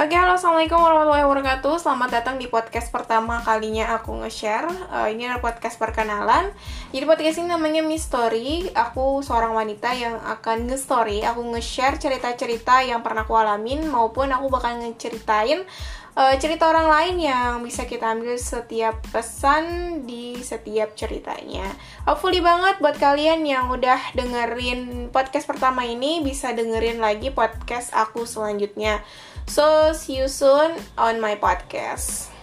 Oke, halo assalamualaikum warahmatullahi wabarakatuh. Selamat datang di podcast pertama kalinya aku nge-share. Uh, ini adalah podcast perkenalan. Jadi podcast ini namanya Miss Story. Aku seorang wanita yang akan nge-story. Aku nge-share cerita-cerita yang pernah aku alamin maupun aku bakal ngeceritain uh, cerita orang lain yang bisa kita ambil setiap pesan di setiap ceritanya. Hopefully banget buat kalian yang udah dengerin podcast pertama ini bisa dengerin lagi podcast aku selanjutnya. So, see you soon on my podcast.